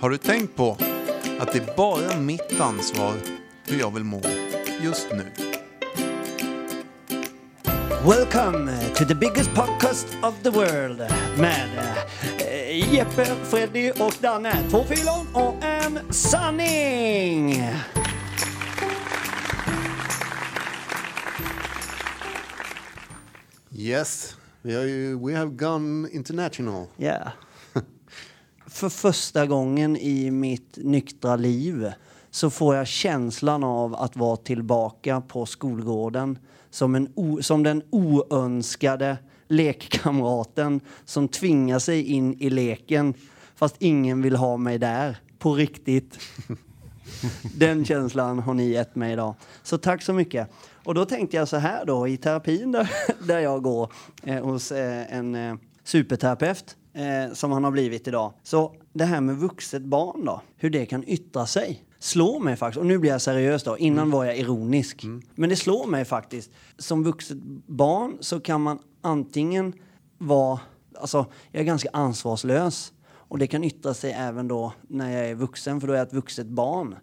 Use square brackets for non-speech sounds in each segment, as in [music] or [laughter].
Har du tänkt på att det är bara mitt ansvar hur jag vill må just nu? Welcome to the biggest podcast of the world med eh, Jeppe, Freddy och Danne. Två fyllon och en sanning! Yes, vi har ju, we have gone international. Ja. För första gången i mitt nyktra liv så får jag känslan av att vara tillbaka på skolgården som, en o, som den oönskade lekkamraten som tvingar sig in i leken fast ingen vill ha mig där. På riktigt. [laughs] Den känslan har ni gett mig idag. Så tack så mycket. Och då tänkte jag så här då i terapin där, [laughs] där jag går eh, hos eh, en eh, superterapeut eh, som han har blivit idag. Så det här med vuxet barn då, hur det kan yttra sig slår mig faktiskt, och nu blir jag seriös då, innan var jag ironisk. Men det slår mig faktiskt, som vuxet barn så kan man antingen vara, alltså jag är ganska ansvarslös och det kan yttra sig även då när jag är vuxen, för då är jag ett vuxet barn.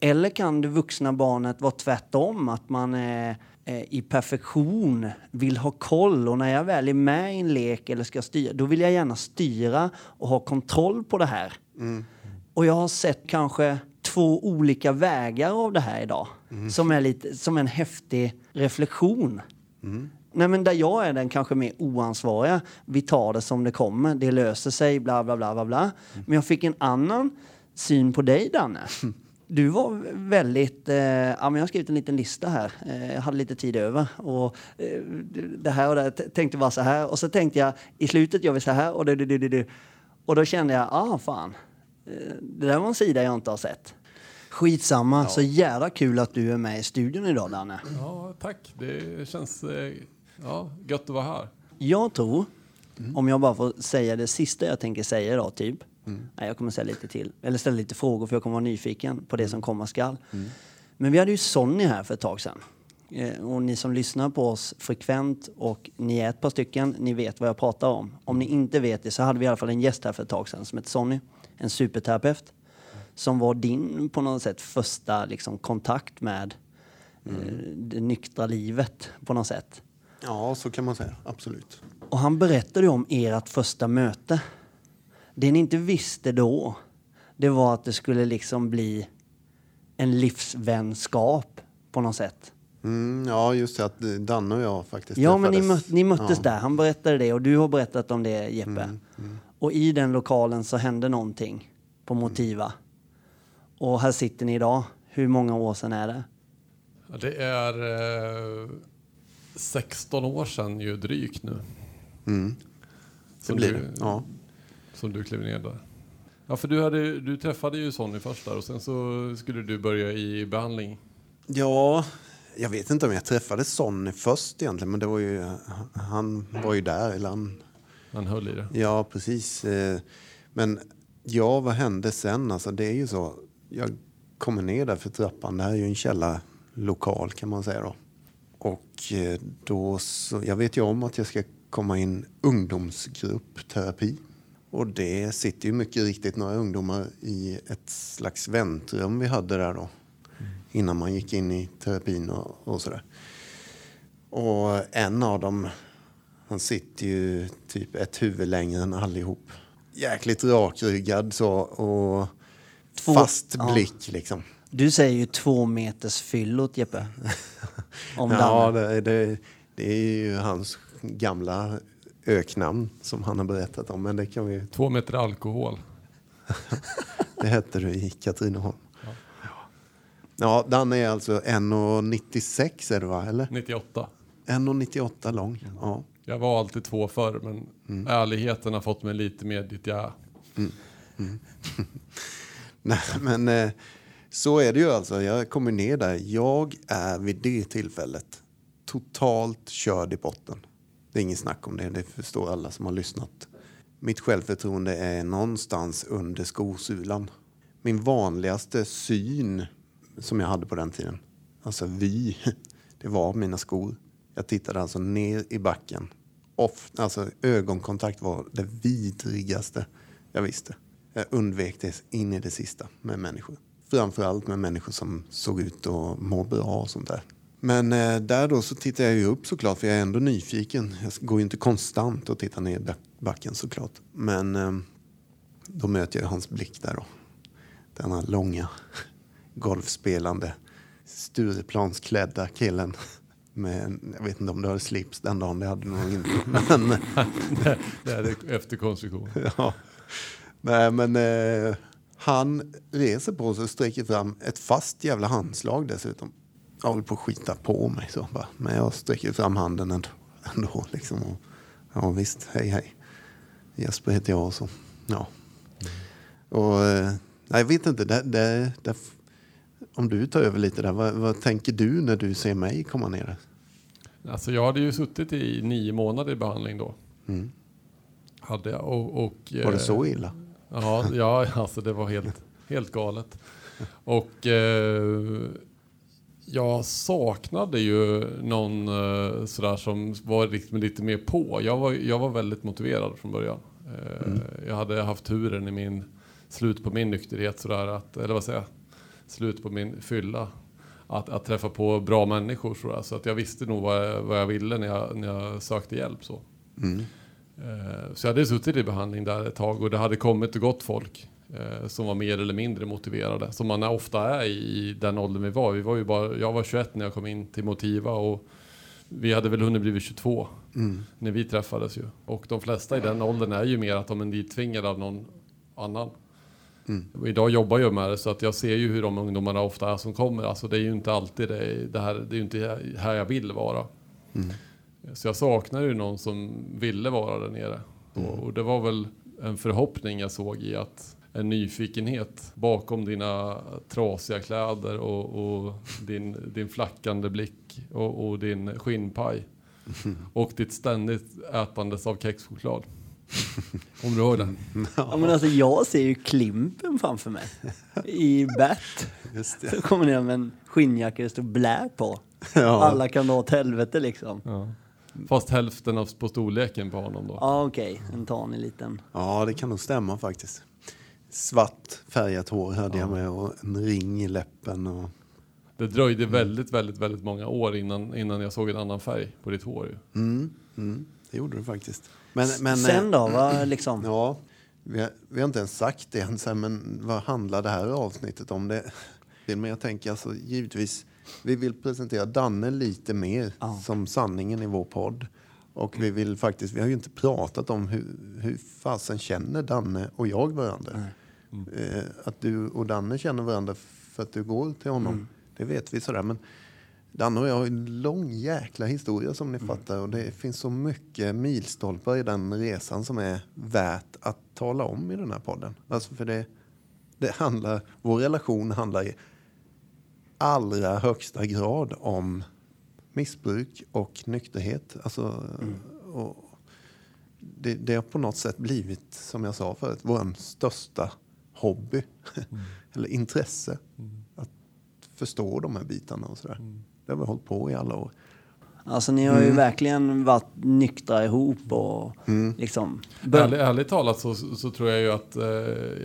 Eller kan det vuxna barnet vara tvärtom, att man är i perfektion, vill ha koll och när jag väl är med i en lek eller ska styra, då vill jag gärna styra och ha kontroll på det här. Och jag har sett kanske två olika vägar av det här idag. Som är lite som en häftig reflektion. Nej men där jag är den kanske mer oansvariga. Vi tar det som det kommer, det löser sig, bla bla bla bla bla. Men jag fick en annan syn på dig Danne. [laughs] Du var väldigt, eh, ja men jag har skrivit en liten lista här. Eh, jag hade lite tid över. Och eh, det här och det, t- tänkte vara så här. Och så tänkte jag, i slutet gör vi så här och det, det, det. Och då kände jag, ah fan. Eh, Det där var en sida jag inte har sett. Skitsamma, så jävla kul att du är med i studion idag Danne. Ja, tack. Det känns eh, ja, gött att vara här. Jag tror, om jag bara får säga det sista jag tänker säga idag, typ. Nej, jag kommer säga lite till. Eller ställa lite frågor för jag kommer vara nyfiken på det som komma skall. Men vi hade ju Sonny här för ett tag sedan. Eh, Och ni som lyssnar på oss frekvent och ni är ett par stycken, ni vet vad jag pratar om. Om ni inte vet det så hade vi i alla fall en gäst här för ett tag sedan som heter Sonny. En superterapeut. Som var din på något sätt första liksom, kontakt med eh, det nyktra livet på något sätt. Ja, så kan man säga. Absolut. Och han berättade ju om ert första möte. Det ni inte visste då, det var att det skulle liksom bli en livsvänskap på något sätt. Mm, ja, just det. Att Danne och jag faktiskt Ja, men ni, träffades. mött, ni möttes Ja. där. Han berättade det och du har berättat om det, Jeppe. Och i den lokalen så hände någonting på Motiva. Och här sitter ni idag. Hur många år sedan är det? Ja, Det är eh, 16 år sedan ju drygt nu. Mm. Det Som blir det. Ja. Som du klev ner där. Ja, för du, hade, du träffade ju Sonny först där och sen så skulle du börja i behandling. ja, jag vet inte om jag träffade Sonny först egentligen, men det var ju, han var ju där. Eller han, Han höll i det. ja, precis. Eh, Men Ja, vad hände sen? Alltså, det är ju så. Jag kommer ner där för trappan. Det här är ju en källarlokal kan man säga då. Och eh, då så, jag vet ju om att jag ska komma in ungdomsgruppterapi. Och det sitter ju mycket riktigt några ungdomar i ett slags väntrum vi hade där då. Innan man gick in i terapin och, och sådär. Och en av dem, han sitter ju typ ett huvud längre än allihop. Jäkligt rakryggad så och Två- fast ja. blick liksom. Du säger ju två meters fyllot Jeppe. [laughs] Om Ja, det, det, det är ju hans gamla öknamn som han har berättat om. Men det, kan vi, Två meter alkohol. [laughs] det hette det i Katrineholm. Ja, Danne är alltså 1,96 är det va? Eller? 98. 1,98 lång. Ja. Jag var alltid två förr, men ärligheten har fått mig lite mer dit jag är. [laughs] Nej, men eh, så är det ju alltså. Jag kommer ner där. Jag är vid det tillfället totalt körd i botten. Det är inget snack om det. Det förstår alla som har lyssnat. Mitt självförtroende är någonstans under skosulan. Min vanligaste syn som jag hade på den tiden, alltså vy, [laughs] det var mina skor. Jag tittade alltså ner i backen. Off, alltså ögonkontakt var det vidrigaste jag visste. Jag undvek det in i det sista med människor. Framförallt med människor som såg ut att må bra och sånt där. Men eh, där då så tittar jag ju upp såklart för jag är ändå nyfiken. Jag går ju inte konstant och tittar ner i back- backen såklart. Men eh, då möter jag hans blick där då. Den här långa [laughs] golfspelande Stureplansklädda killen. Med, jag vet inte om du hade slips den dagen, det hade du nog inte. [laughs] Men, [laughs] Det är efterkonstruktion. Ja. Nej, men eh, han reser på sig och sträcker fram ett fast jävla handslag dessutom. Jag håller på att skita på mig så bara. Men jag sträcker fram handen ändå. ändå liksom. och, ja visst, hej hej. Jesper heter jag och så. Ja. Och eh, jag vet inte. Det, det, det, om du tar över lite där. Vad, vad tänker du när du ser mig komma ner? Alltså jag hade ju suttit i nio månader i behandling då. Mm. Hade jag. Och, och, Var det eh, så illa? Ja, ja alltså det var helt, helt galet. [laughs] Och eh, jag saknade ju någon eh, sådär som var liksom lite mer på. Jag var, jag var väldigt motiverad från början. Eh, Jag hade haft turen i min slut på min nykterhet sådär att, eller vad säger jag, slut på min fylla. Att, att träffa på bra människor sådär. Så att jag visste nog vad jag, vad jag ville när jag, när jag sökte hjälp. Så. Mm. Eh, Så jag hade suttit i behandling där ett tag och det hade kommit och gått folk eh, som var mer eller mindre motiverade. Som man ofta är i den åldern vi var. Vi var ju bara, jag var 21 när jag kom in till Motiva och vi hade väl hunnit blivit 22 Mm. när vi träffades ju. Och de flesta i den åldern är ju mer att de är dittvingade av någon annan. Mm. Idag jobbar jag med det så att jag ser ju hur de ungdomarna ofta är som kommer. Alltså det är ju inte alltid det, det här, det är ju inte här jag vill vara. Mm. Så jag saknar ju någon som ville vara där nere. Och, och det var väl en förhoppning jag såg i att en nyfikenhet bakom dina trasiga kläder och, och din, din flackande blick och, och din skinnpaj. [laughs] Och ditt ständigt ätandes av kexchoklad. [laughs] Om du hör det. Ja, men alltså, jag ser ju Klimpen framför mig. I Bert. Just det. Så kommer ner med en skinnjacka det står blä på. Ja. Alla kan dra åt helvete liksom. Ja. Fast hälften av på storleken på honom då. Ja okej, en tanig liten. Ja, det kan nog stämma faktiskt. Svart färgat hår hade jag med och en ring i läppen. Och... Det dröjde väldigt, väldigt, väldigt många år innan, innan jag såg en annan färg på ditt hår ju. Mm, mm, det gjorde du faktiskt. Men, men, Sen eh, då, vad liksom? [clears throat] Ja, vi har, vi har inte ens sagt det än, men vad handlar det här avsnittet om? Det, men jag tänker alltså givetvis, vi vill presentera Danne lite mer Ja. som sanningen i vår podd. Och vi vill faktiskt, vi har ju inte pratat om hur, hur fasen känner Danne och jag varandra. Eh, att du och Danne känner varandra för att du går till honom, det vet vi sådär. Men Danne och jag har en lång jäkla historia som ni fattar och det finns så mycket milstolpar i den resan som är värt att tala om i den här podden. Alltså för det, det handlar, vår relation handlar i allra högsta grad om missbruk och nykterhet. Alltså, och det, det har på något sätt blivit, som jag sa förut, vår största hobby. [laughs] Eller intresse. Att förstå de här bitarna och sådär. Det har vi hållit på i alla år. Alltså ni har ju verkligen varit nyktra ihop och liksom... bör- Ärligt, talat så, så tror jag ju att eh,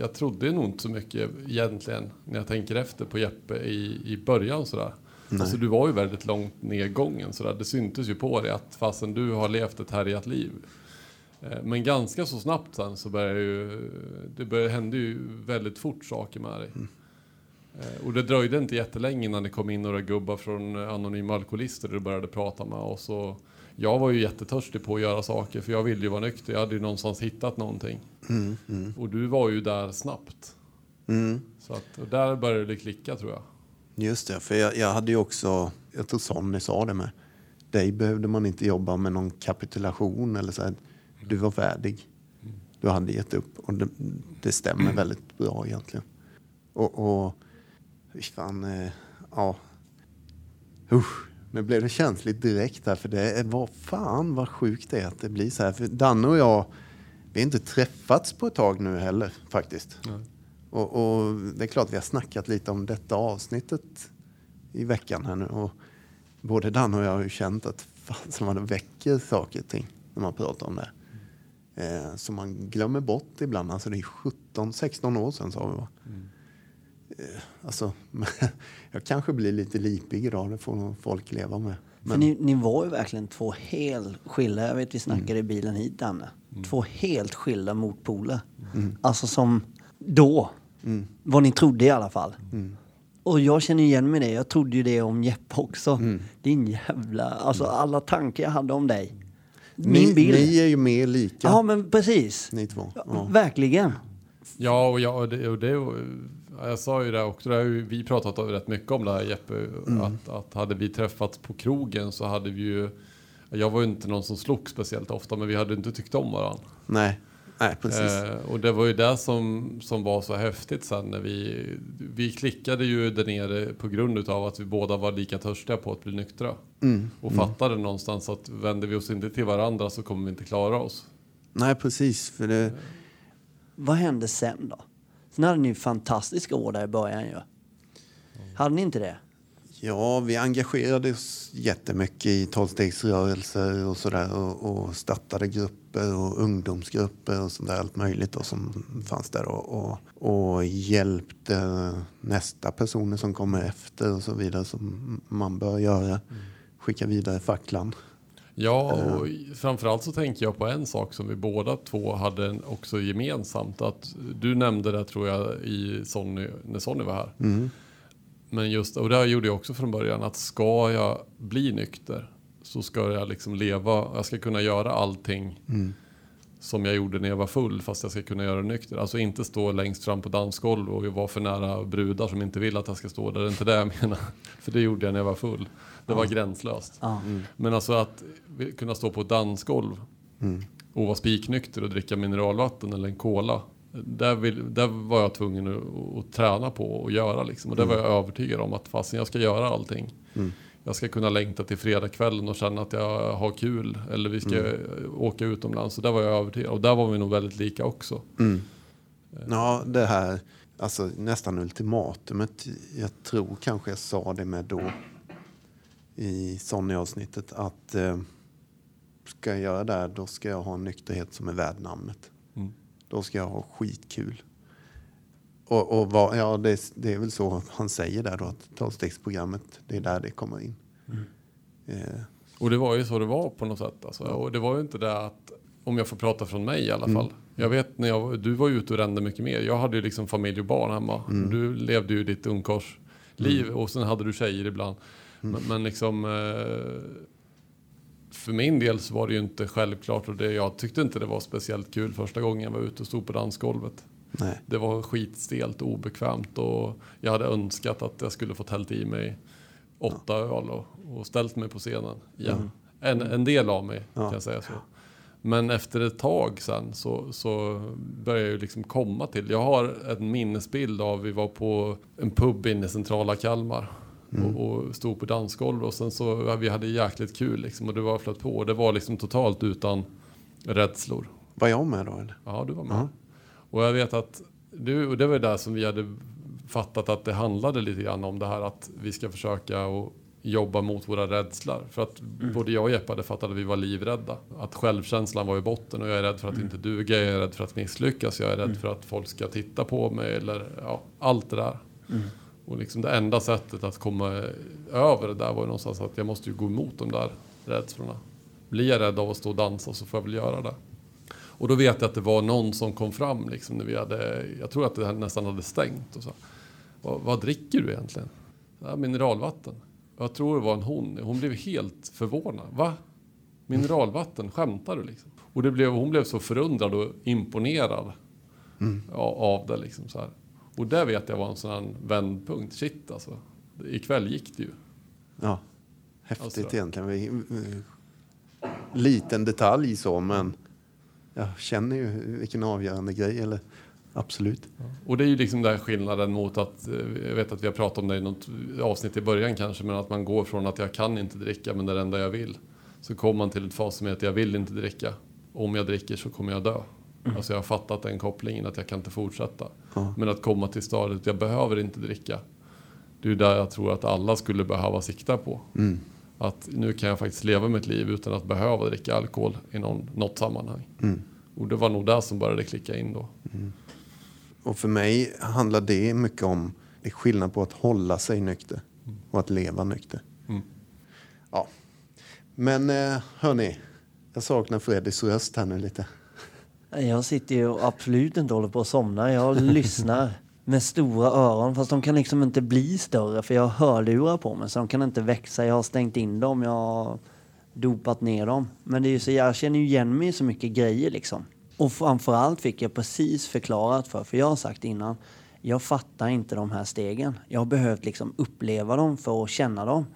jag trodde nog inte så mycket egentligen när jag tänker efter på Jeppe i, i början sådär. Alltså du var ju väldigt långt nedgången sådär. Det syntes ju på dig att fastän du har levt ett härjat liv. Eh, men ganska så snabbt sen så började ju, det började, hände ju väldigt fort saker med dig. Eh, Och det dröjde inte jättelänge innan det kom in några gubbar från Anonyma Alkoholister och du började prata med. Och jag var ju jättetörstig på att göra saker för jag ville ju vara nykter. Jag hade ju någonstans hittat någonting. Och du var ju där snabbt. Mm. Så att, där började det klicka tror jag. Just det, för jag, jag hade ju också, jag tror Sonny sa det med, dig behövde man inte jobba med någon kapitulation eller så här. Du var färdig. Du hade gett upp och det, det stämmer väldigt bra egentligen. Och, och fan, eh, ja. Usch, nu blev det känsligt direkt här för det var fan vad sjukt det är att det blir så här. För Danne och jag, vi har inte träffats på ett tag nu heller faktiskt. Och, och det är klart vi har snackat lite om detta avsnittet i veckan här nu. Och både Dan och jag har ju känt att fan man väcker saker och ting när man pratar om det. Eh, som man glömmer bort ibland. Alltså det är 17, 16 år sedan sa vi va? Eh, alltså, [laughs] jag kanske blir lite lipig idag, det får folk leva med. För ni, ni var ju verkligen två helt skilda, jag vet vi snackade i bilen hit Danne. Två helt skilda motpoler. Alltså som då, vad ni trodde i alla fall. Och jag känner igen mig det, jag trodde ju det om Jeppe också. Din jävla, alltså alla tankar jag hade om dig. Min ni, bild. ni är ju mer lika, Ja men precis. ni två. Ja. Verkligen. Ja, och, jag, och, det, och det, jag sa ju det också, det har ju vi pratat rätt mycket om det här Jeppe, att, att hade vi träffats på krogen så hade vi ju, jag var ju inte någon som slog speciellt ofta, men vi hade inte tyckt om varandra. Nej, nej precis. Eh, och det var ju det som, som var så häftigt sen när vi, vi klickade ju där nere på grund utav att vi båda var lika törstiga på att bli nyktra. Och fattade någonstans att vänder vi oss inte till varandra så kommer vi inte klara oss. Nej, precis. För det, Vad hände sen då? Sen hade ni fantastiska år där i början ju. Hade ni inte det? Ja, vi engagerade oss jättemycket i tolvstegsrörelser och sådär och, och startade grupper och ungdomsgrupper och sådär allt möjligt då, som fanns där och, och, och hjälpte nästa personer som kommer efter och så vidare som man bör göra. Skicka vidare facklan. Ja, och framförallt så tänker jag på en sak som vi båda två hade också gemensamt. Att du nämnde det tror jag i Sonny, när Sonny var här. Men just, och det gjorde jag också från början, att ska jag bli nykter så ska jag liksom leva, jag ska kunna göra allting som jag gjorde när jag var full fast jag ska kunna göra det nykter. Alltså inte stå längst fram på dansgolv och vara för nära brudar som inte vill att jag ska stå där. Det är inte det jag menar. [laughs] För det gjorde jag när jag var full. Det var gränslöst. Ja. Men alltså att kunna stå på ett dansgolv och vara spiknykter och dricka mineralvatten eller en cola. Där, vill, där var jag tvungen att, att träna på och göra liksom. Och där var jag övertygad om att fasen jag ska göra allting. Jag ska kunna längta till fredagskvällen och känna att jag har kul. Eller vi ska åka utomlands. Så där var jag övertygad. Och där var vi nog väldigt lika också. Ja, det här alltså, nästan ultimatumet. Jag tror kanske jag sa det med då i Sonny-avsnittet att eh, ska jag göra det här, då ska jag ha en nykterhet som är värd namnet. Mm. Då ska jag ha skitkul. Och, och vad, ja, det, det är väl så han säger där då, att tolvstegsprogrammet, det är där det kommer in. Eh, Och det var ju så det var på något sätt. Alltså. Och det var ju inte det att, om jag får prata från mig i alla fall. Jag vet när jag, du var ute och rände mycket mer. Jag hade ju liksom familj och barn hemma. Du levde ju ditt ungkarlsliv och sen hade du tjejer ibland. Men, men liksom, eh, för min del så var det ju inte självklart och det, jag tyckte inte det var speciellt kul första gången jag var ute och stod på dansgolvet. nej. Det var skitstelt och obekvämt och jag hade önskat att jag skulle fått hällt i mig åtta öl och, och ställt mig på scenen igen. En, en del av mig kan jag säga så. Men efter ett tag sen så, så började jag ju liksom komma till. Jag har en minnesbild av vi var på en pub inne i centrala Kalmar. Och, och stod på dansgolv och sen så ja, vi hade jäkligt kul liksom och det var flöt på. Och det var liksom totalt utan rädslor. Var jag med då eller? Ja, du var med. Ja. Och jag vet att du, och det var där som vi hade fattat att det handlade lite grann om det här att vi ska försöka och jobba mot våra rädslor. För att både jag och Jeppe hade fattat att vi var livrädda. Att självkänslan var i botten och jag är rädd för att inte duga, jag är rädd för att misslyckas, jag är rädd för att folk ska titta på mig eller ja, allt det där. Och liksom det enda sättet att komma över det där var ju någonstans att jag måste ju gå emot de där rädslorna. Blir jag rädd av att stå och dansa så får jag väl göra det. Och då vet jag att det var någon som kom fram liksom när vi hade, jag tror att det nästan hade stängt och så. Vad, vad dricker du egentligen? Ja, mineralvatten. Jag tror det var en hon. Hon blev helt förvånad. Va? Mineralvatten? Skämtar du liksom? Och det blev, hon blev så förundrad och imponerad ja, av det liksom så här. Och det vet jag var en sån här vändpunkt. Shit alltså. Ikväll gick det ju. Ja. Häftigt Alltså. egentligen. Liten detalj så, men jag känner ju vilken avgörande grej. Eller, absolut. Och det är ju liksom den skillnaden mot att, eh, jag vet att vi har pratat om det i något avsnitt i början kanske, men att man går från att jag kan inte dricka, men det är det enda jag vill. Så kommer man till ett fas som är att jag vill inte dricka. Om jag dricker så kommer jag dö. Alltså jag har fattat den kopplingen att jag kan inte fortsätta. Ja. Men att komma till stadiet jag behöver inte dricka. Det är där jag tror att alla skulle behöva sikta på. Mm. Att nu kan jag faktiskt leva mitt liv utan att behöva dricka alkohol i någon, något sammanhang. Mm. Och det var nog där som började klicka in då. Och för mig handlar det mycket om det är skillnad på att hålla sig nykter och att leva nykter. Mm. Ja. Men eh, hörni, jag saknar Freddys röst här nu lite. Jag sitter ju och absolut inte håller på att somna. Jag lyssnar med stora öron. Fast de kan liksom inte bli större för jag har hörlurar på mig. Så de kan inte växa. Jag har stängt in dem. Jag har dopat ner dem. Men det är ju så, jag känner ju igen mig i så mycket grejer liksom. Och framförallt fick jag precis förklarat för, för jag har sagt innan, jag fattar inte de här stegen. Jag har behövt liksom uppleva dem för att känna dem.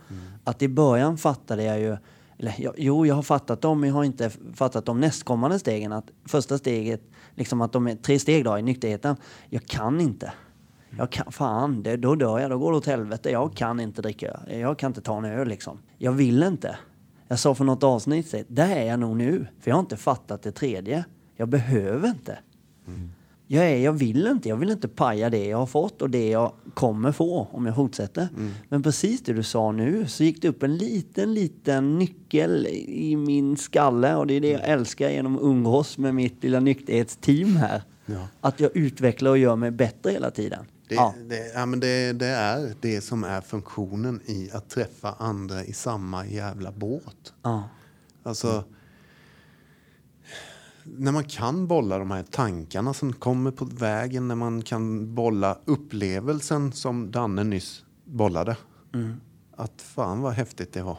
Att i början fattade jag ju, eller jag, jo, jag har fattat dem, men jag har inte fattat de nästkommande stegen. Att första steget, liksom att de är tre steg då i nykterheten. Jag kan inte. Jag kan, fan, det, då dör jag, då går det åt helvete. Jag kan inte dricka, jag kan inte ta en öl liksom. Jag vill inte. Jag sa för något avsnitt där är jag nog nu. För jag har inte fattat det tredje. Jag behöver inte. Mm. Jag, är, jag vill inte. Jag vill inte paja det jag har fått och det jag kommer få om jag fortsätter. Men precis det du sa nu så gick det upp en liten, liten nyckel i min skalle och det är det jag älskar genom att umgås med mitt lilla nykterhetsteam här. Ja. Att jag utvecklar och gör mig bättre hela tiden. Det, ja. det, ja, men det, det är det som är funktionen i att träffa andra i samma jävla båt. Ja. Alltså, när man kan bolla de här tankarna som kommer på vägen, när man kan bolla upplevelsen som Danne nyss bollade. Att fan vad häftigt det var.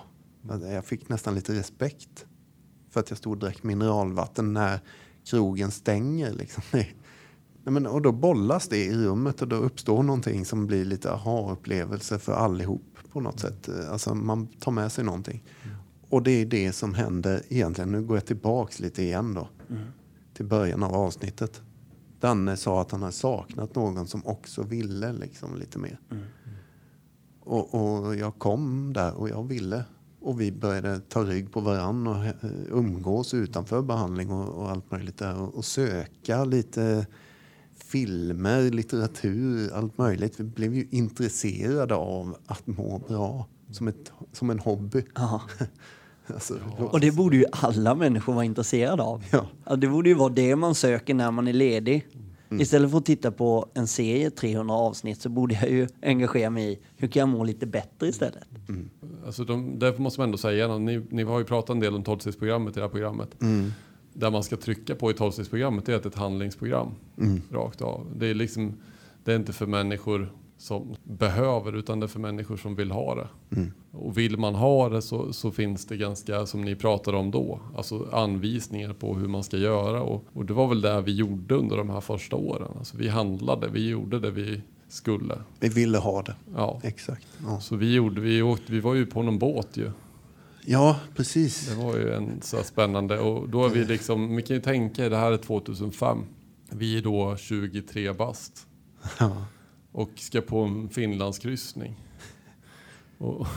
Jag fick nästan lite respekt för att jag stod och drack mineralvatten när krogen stänger. Liksom. [laughs] Nej, men, och då bollas det i rummet och då uppstår någonting som blir lite aha-upplevelse för allihop på något sätt. Alltså man tar med sig någonting. Och det är det som händer egentligen. Nu går jag tillbaks lite igen då. Till början av avsnittet. Danne sa att han har saknat någon som också ville liksom lite mer. Och, och jag kom där och jag ville. Och vi började ta rygg på varann och eh, umgås utanför behandling och, och allt möjligt där. Och, och söka lite filmer, litteratur, allt möjligt. Vi blev ju intresserade av att må bra. Som, ett, som en hobby. [laughs] Ja. Alltså, Och det borde ju alla människor vara intresserade av. Ja. Ja, det borde ju vara det man söker när man är ledig. Istället för att titta på en serie 300 avsnitt så borde jag ju engagera mig i hur kan jag må lite bättre istället. Alltså de, därför måste man ändå säga, ni, ni har ju pratat en del om 12-stegsprogrammet i det här programmet. Där man ska trycka på i 12-stegsprogrammet är att det är ett handlingsprogram. Rakt av. Det är, liksom, det är inte för människor som behöver utan det är för människor som vill ha det. Och vill man ha det så, så finns det ganska, som ni pratade om då, alltså anvisningar på hur man ska göra. Och, och det var väl det vi gjorde under de här första åren. Alltså vi handlade, vi gjorde det vi skulle. Vi ville ha det. Ja. Exakt. Ja, Så vi gjorde, vi, åkte, vi var ju på någon båt ju. ja precis. Det var ju en så spännande och då är vi liksom, vi kan ju tänka det här är 2005. Vi är då 23 bast Ja. Och ska på en Finlandskryssning. Och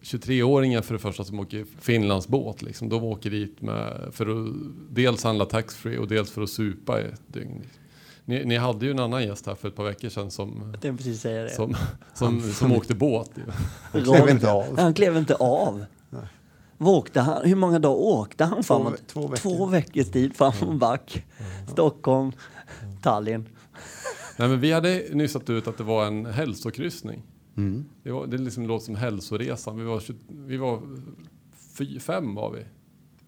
23-åringar för det första som åker Finlandsbåt. Liksom. De åker dit med, för att dels handla taxfree och dels för att supa i ett dygn. Ni, ni hade ju en annan gäst här för ett par veckor sedan som, som, som, som åkte båt. ju. Han klev inte av. Han klev inte av. Vad åkte han? Hur många dagar åkte han Två framåt? två veckor. Två veckors tid fram och back. Stockholm, Tallinn. Nej, men vi hade nyss satt ut att det var en hälsokryssning. Mm. Det, var, det liksom låter som hälsoresan. Vi var, 20, vi var fy, fem var vi.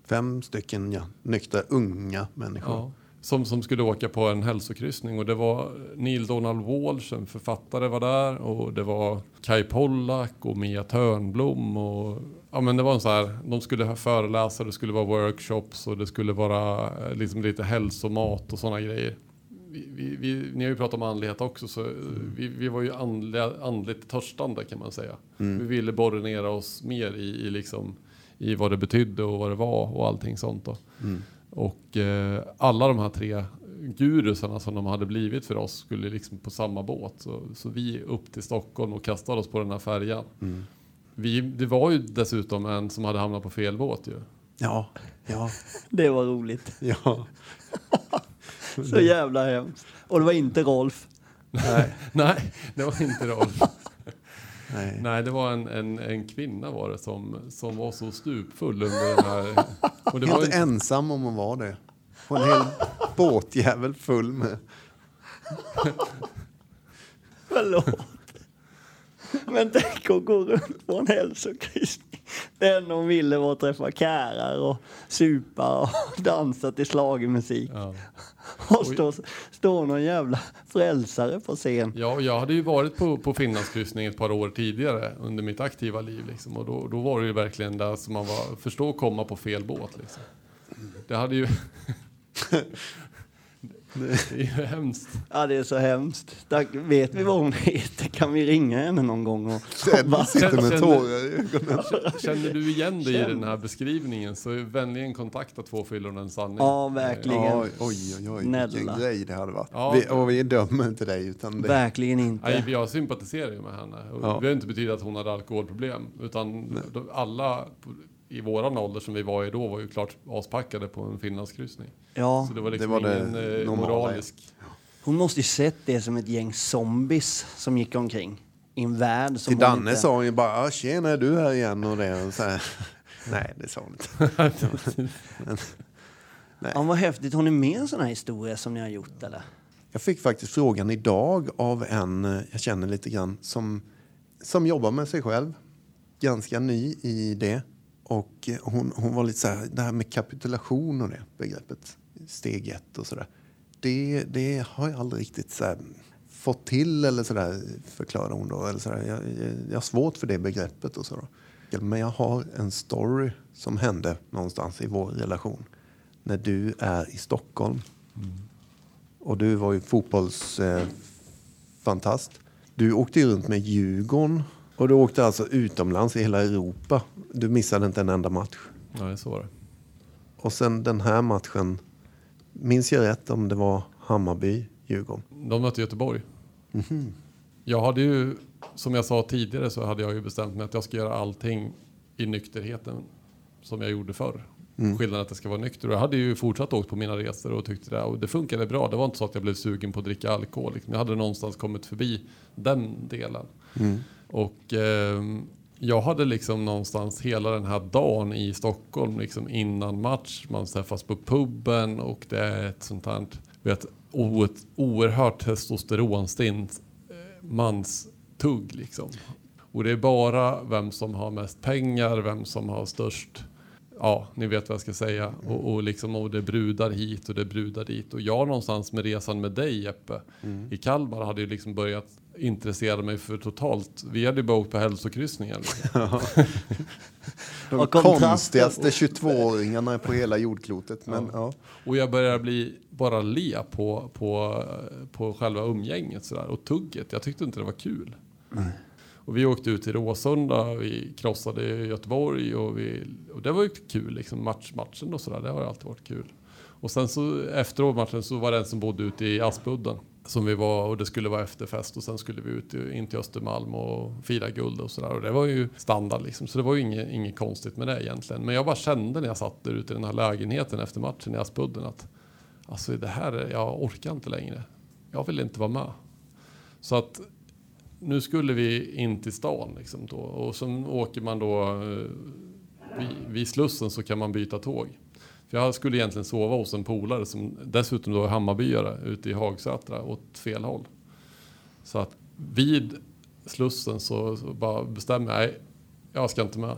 Fem stycken ja, nyktra unga människor. Ja. Som, som skulle åka på en hälsokryssning och det var Neil Donald Walsh, en författare var där och det var Kai Pollak och Mia Törnblom och ja men det var en så här, de skulle ha föreläsare, det skulle vara workshops och det skulle vara eh, liksom lite hälsomat och sådana grejer. Vi, vi, vi, ni har ju pratat om andlighet också så eh, vi, vi var ju andliga, andligt törstande kan man säga. Vi ville borra ner oss mer i, i liksom i vad det betydde och vad det var och allting sånt då. Och eh, alla de här tre gurusarna som de hade blivit för oss skulle liksom på samma båt. Så, så vi upp till Stockholm och kastade oss på den här färjan. Vi, det var ju dessutom en som hade hamnat på fel båt ju. Ja, ja, Det var roligt. ja. Så jävla hemskt. Och det var inte Rolf. Nej, [laughs] Nej, det var inte Rolf. [laughs] nej. Nej, det var en, en, en kvinna var det som, som var så stupfull under den här... [laughs] Och det var Helt ju, ensam om att vara det. Och en hel båtjävel full med... Förlåt. Men tänk att gå runt på en hälsokryssning. Enda hon ville var att träffa kärar och supa och [laughs] dansa till schlagermusik. ja. Och stå, stå någon jävla frälsare på scen. Ja, jag hade ju varit på, på Finlandskryssning ett par år tidigare under mitt aktiva liv. Liksom, och då, då var det ju verkligen där som man var, förstå komma på fel båt. Liksom. Det hade ju... [laughs] det är ju hemskt. Ja, det är så hemskt. Tack. Vet vi vad hon heter? Kan vi ringa henne någon gång? Och, sitter med Känner- tårar i ögonen. Känner du igen dig i den här beskrivningen så vänligen kontakta två fyllon och en sanning. ja, verkligen. Oj, oj, oj, oj Snälla. vilken grej det hade varit. Ja. vi, och vi dömer inte dig, utan det, Verkligen Nej, inte. jag sympatiserar ju med henne. Ja. Det behöver inte betyda att hon hade alkoholproblem. Utan de- alla i våran ålder som vi var i då var ju klart aspackade på en finlandskryssning. Ja, Så det var liksom Det var det ingen eh, normala, moralisk... hon måste ju sett det som ett gäng zombies som gick omkring. I en värld som till Danne inte... sa hon ju bara "Ah, “Tjena, är du här igen?” och det. Och så här. [laughs] Nej, det sa hon inte. [laughs] Ja, vad häftigt. Hon är med en sån här historia som ni har gjort, eller? Jag fick faktiskt frågan idag av en eh, jag känner lite grann som, som jobbar med sig själv. Ganska ny i det. Och eh, hon, hon var lite så här, det här med kapitulation och det begreppet, steg ett och sådär. Det, det har jag aldrig riktigt så här, fått till eller sådär, förklarar hon då. Eller så där. Jag, jag, har svårt för det begreppet och så. Då. Men jag har en story som hände någonstans i vår relation. När du är i Stockholm och du var ju fotbollsfantast. Eh, du åkte ju runt med Djurgården och du åkte alltså utomlands i hela Europa. Du missade inte en enda match. Nej, så var det. Och sen den här matchen, minns jag rätt om det var Hammarby, Djurgården? De mötte Göteborg. Jag hade ju, som jag sa tidigare, så hade jag ju bestämt mig att jag ska göra allting i nykterheten som jag gjorde förr. Skillnaden är att jag ska vara nykter. Och jag hade ju fortsatt åkt på mina resor och tyckte det. Och det funkade bra. Det var inte så att jag blev sugen på att dricka alkohol. Liksom. Jag hade någonstans kommit förbi den delen. Och ehm, jag hade liksom någonstans hela den här dagen i Stockholm liksom innan match. Man träffas på puben och det är ett sånt här vet, o- ett oerhört testosteronstint eh, manstugg liksom. Och det är bara vem som har mest pengar, vem som har störst Ja, ni vet vad jag ska säga. Och, och, liksom, och det brudar hit och det brudar dit. Och jag någonstans med resan med dig Jeppe i Kalmar hade ju liksom börjat intressera mig för totalt. Vi hade ju bara åkt på hälsokryssningar. Liksom. De konstigaste 22-åringarna på hela jordklotet. Men, ja. Och jag började bli bara le på, på, på själva umgänget sådär. Och tugget. Jag tyckte inte det var kul. Och vi åkte ut till Råsunda, vi krossade Göteborg och, vi, och det var ju kul liksom. Match, matchen och sådär, det har alltid varit kul. Och sen så efteråt matchen så var det en som bodde ute i Aspudden. Som vi var och det skulle vara efterfest och sen skulle vi ut in till Östermalm och fira guld och sådär. Och det var ju standard liksom. Så det var ju inget, inget konstigt med det egentligen. Men jag bara kände när jag satt där ute i den här lägenheten efter matchen i Aspudden att alltså det här, är- jag orkar inte längre. Jag vill inte vara med. Så att nu skulle vi in till stan liksom då. Och sen åker man då eh, vid, vid Slussen så kan man byta tåg. För jag skulle egentligen sova hos en polare som dessutom då är Hammarbyare ute i Hagsätra åt fel håll. Så att vid Slussen så, så bara bestämmer jag, nej, jag ska inte med.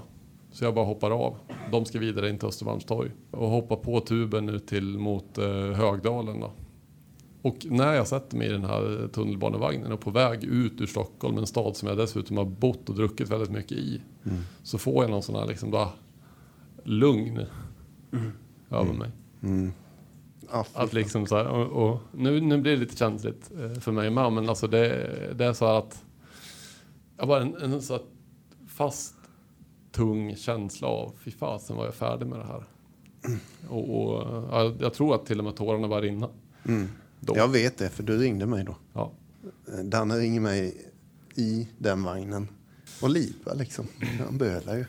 Så jag bara hoppar av. De ska vidare in till Östermalmstorg och hoppar på tuben ut till mot eh, Högdalen då. Och när jag sätter mig i den här tunnelbanevagnen och på väg ut ur Stockholm, en stad som jag dessutom har bott och druckit väldigt mycket i, så får jag någon sån här liksom bara lugn över mig. Ja, fy Att liksom så här, och, och nu, nu blir det lite känsligt eh, för mig med, men alltså det, det är så här att jag bara en, en så fast, tung känsla av fy fasen var jag färdig med det här. Och, och ja, jag tror att till och med tårarna var rinna. Då. Jag vet det, för du ringde mig då. Ja. Eh, Danne ringer mig i den vagnen och lipar liksom. Han bölar ju.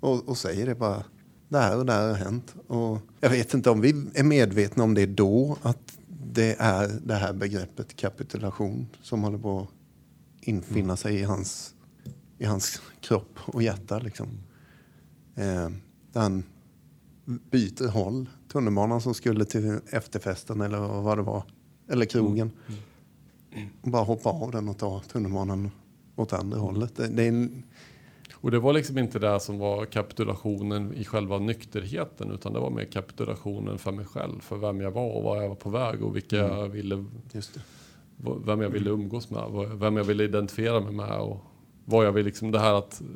Och, och säger det bara. Det här och det här har hänt. Och jag vet inte om vi är medvetna om det då. Att det är det här begreppet kapitulation som håller på att infinna sig i hans, i hans kropp och hjärta. Liksom. Eh, där han byter håll. Tunnelbanan som skulle till efterfesten eller vad det var. Eller krogen. Och bara hoppa av den och ta tunnelbanan åt andra hållet. Det, det är en, Och det var liksom inte det som var kapitulationen i själva nykterheten utan det var mer kapitulationen för mig själv, för vem jag var och var jag var på väg och vilka jag ville, just det. vem jag ville umgås med, vad- vem jag ville identifiera mig med och vad jag vill liksom det här att eh,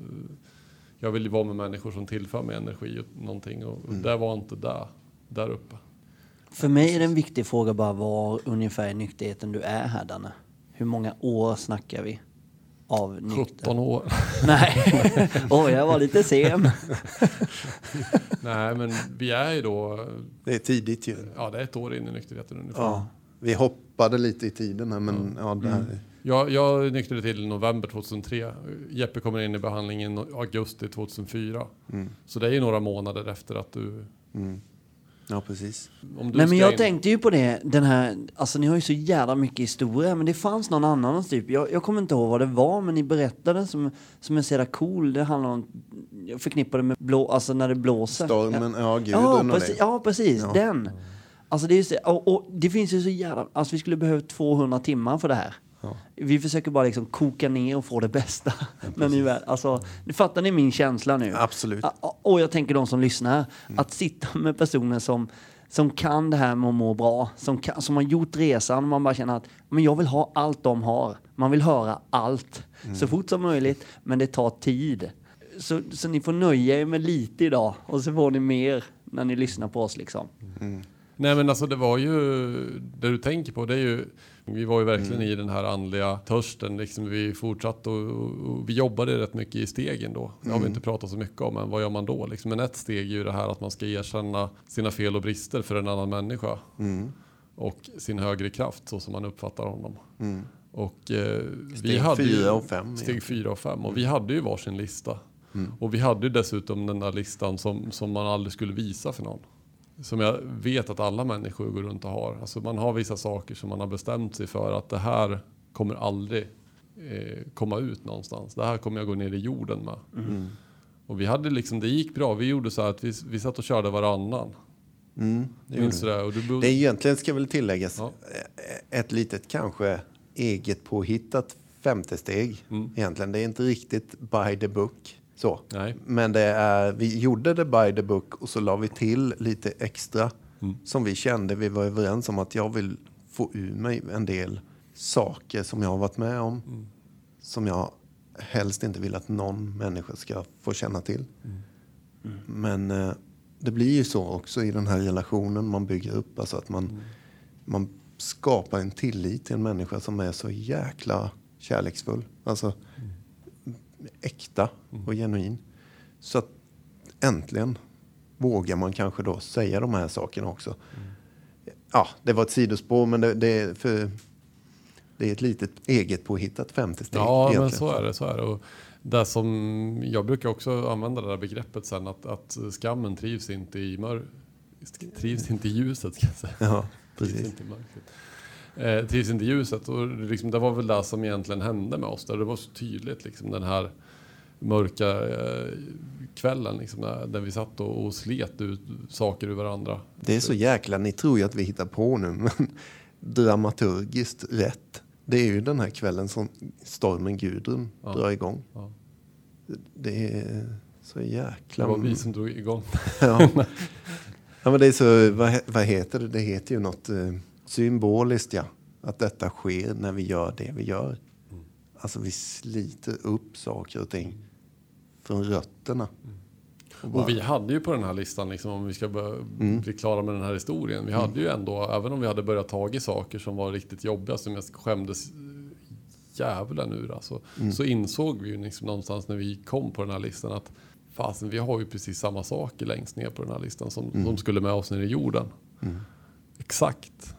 jag vill ju vara med människor som tillför mig energi och någonting och det var inte där, där uppe. För mig är det en viktig fråga bara var ungefär i nykterheten du är här Danne. Hur många år snackar vi? Av nykter? 17 år. [laughs] Nej, oj jag var lite sen. [laughs] Nej men vi är ju då, Det är tidigt ju. ja det är ett år in i nykterheten ungefär. Ja. Vi hoppade lite i tiden här, men ja, där, Jag, jag nyktrade till november 2003. Jeppe kommer in i behandlingen i augusti 2004. Så det är ju några månader efter att du... ja precis. Men ska jag in- tänkte ju på det, den här, alltså ni har ju så jävla mycket historia, men det fanns någon annan typ, jag, jag kommer inte ihåg vad det var, men ni berättade som, som är så jävla cool, det handlar om, jag förknippar det med blå, alltså när det blåser. Stormen, ja, ja, och precis, det. ja, precis Ja. den. Alltså det, är just och, och det finns ju så jävla, alltså vi skulle behöva 200 timmar för det här. Vi försöker bara liksom koka ner och få det bästa. Men [laughs] ni väl, alltså, fattar ni min känsla nu? Absolut. Ja, Och jag tänker de som lyssnar, att sitta med personer som, som kan det här med att må bra, som, kan, som har gjort resan, man bara känner att men jag vill ha allt de har. Man vill höra allt så fort som möjligt, men det tar tid. Så, så ni får nöja er med lite idag och så får ni mer när ni lyssnar på oss liksom. Nej men alltså det var ju, det du tänker på det är ju, vi var ju verkligen i den här andliga törsten. Liksom vi fortsatte och, och, vi jobbade rätt mycket i stegen då. Det har vi inte pratat så mycket om, men vad gör man då? Liksom, men ett steg är ju det här att man ska erkänna sina fel och brister för en annan människa. Och sin högre kraft så som man uppfattar honom. Och eh, vi Steg hade fyra och fem, Steg egentligen. fyra och fem. Och vi hade ju varsin lista. Och vi hade ju dessutom den där listan som, som man aldrig skulle visa för någon. Som jag vet att alla människor går runt och har. Alltså man har vissa saker som man har bestämt sig för att det här kommer aldrig eh, komma ut någonstans. Det här kommer jag gå ner i jorden med. Och vi hade liksom, det gick bra. Vi gjorde så här att vi, vi satt och körde varannan. Mm, det, Minns du det? Och du det är egentligen, ska väl tilläggas, Ja. eh, ett litet kanske eget påhittat femte steg. Mm. Egentligen, det är inte riktigt by the book. Så. Nej. Men det är, vi gjorde det by the book och så la vi till lite extra Mm. som vi kände. Vi var överens om att jag vill få ur mig en del saker som jag har varit med om. Mm. Som jag helst inte vill att någon människa ska få känna till. Men eh, det blir ju så också i den här relationen man bygger upp. Alltså att man, man skapar en tillit till en människa som är så jäkla kärleksfull. Alltså äkta och genuin. Så att äntligen vågar man kanske då säga de här sakerna också. ja, det var ett sidospår, men det, det, är för, det är ett litet eget påhittat femte steg. Ja, men egentligen. så är det. Så är det. Och det som, jag brukar också använda det där begreppet sen att, att skammen trivs inte i mör, trivs inte i ljuset. Ska jag säga. Ja, Trivs precis. inte i mörkret. Eh, trivs inte ljuset. Och liksom, det var väl det som egentligen hände med oss. Där det var så tydligt liksom, den här mörka eh, kvällen liksom, där, där vi satt och, och slet ut saker ur varandra. Det är så jäkla, ni tror ju att vi hittar på nu, [laughs] men dramaturgiskt rätt. Det är ju den här kvällen som stormen Gudrun Ja. drar igång. Ja. Det är så Det jäkla... var vi som drog igång. [laughs] ja. ja, men det är så, vad, vad heter det? Det heter ju något eh, symboliskt, ja. Att detta sker när vi gör det vi gör. Alltså vi sliter upp saker och ting från rötterna. Och bara- Och vi hade ju på den här listan, liksom, om vi ska Mm. bli klara med den här historien. Vi hade ju ändå, även om vi hade börjat tag i saker som var riktigt jobbiga, som jag skämdes djävulen ur. Alltså, Mm. Så insåg vi ju liksom någonstans när vi kom på den här listan att fasen, vi har ju precis samma saker längst ner på den här listan som, Mm. som skulle med oss ner i jorden. Exakt.